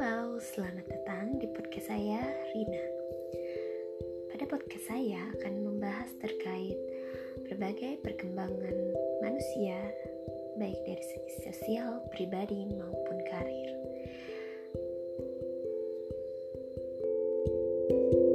Halo, selamat datang di podcast saya Rina. Pada podcast saya akan membahas terkait berbagai perkembangan manusia baik dari segi sosial, pribadi maupun karir. thank you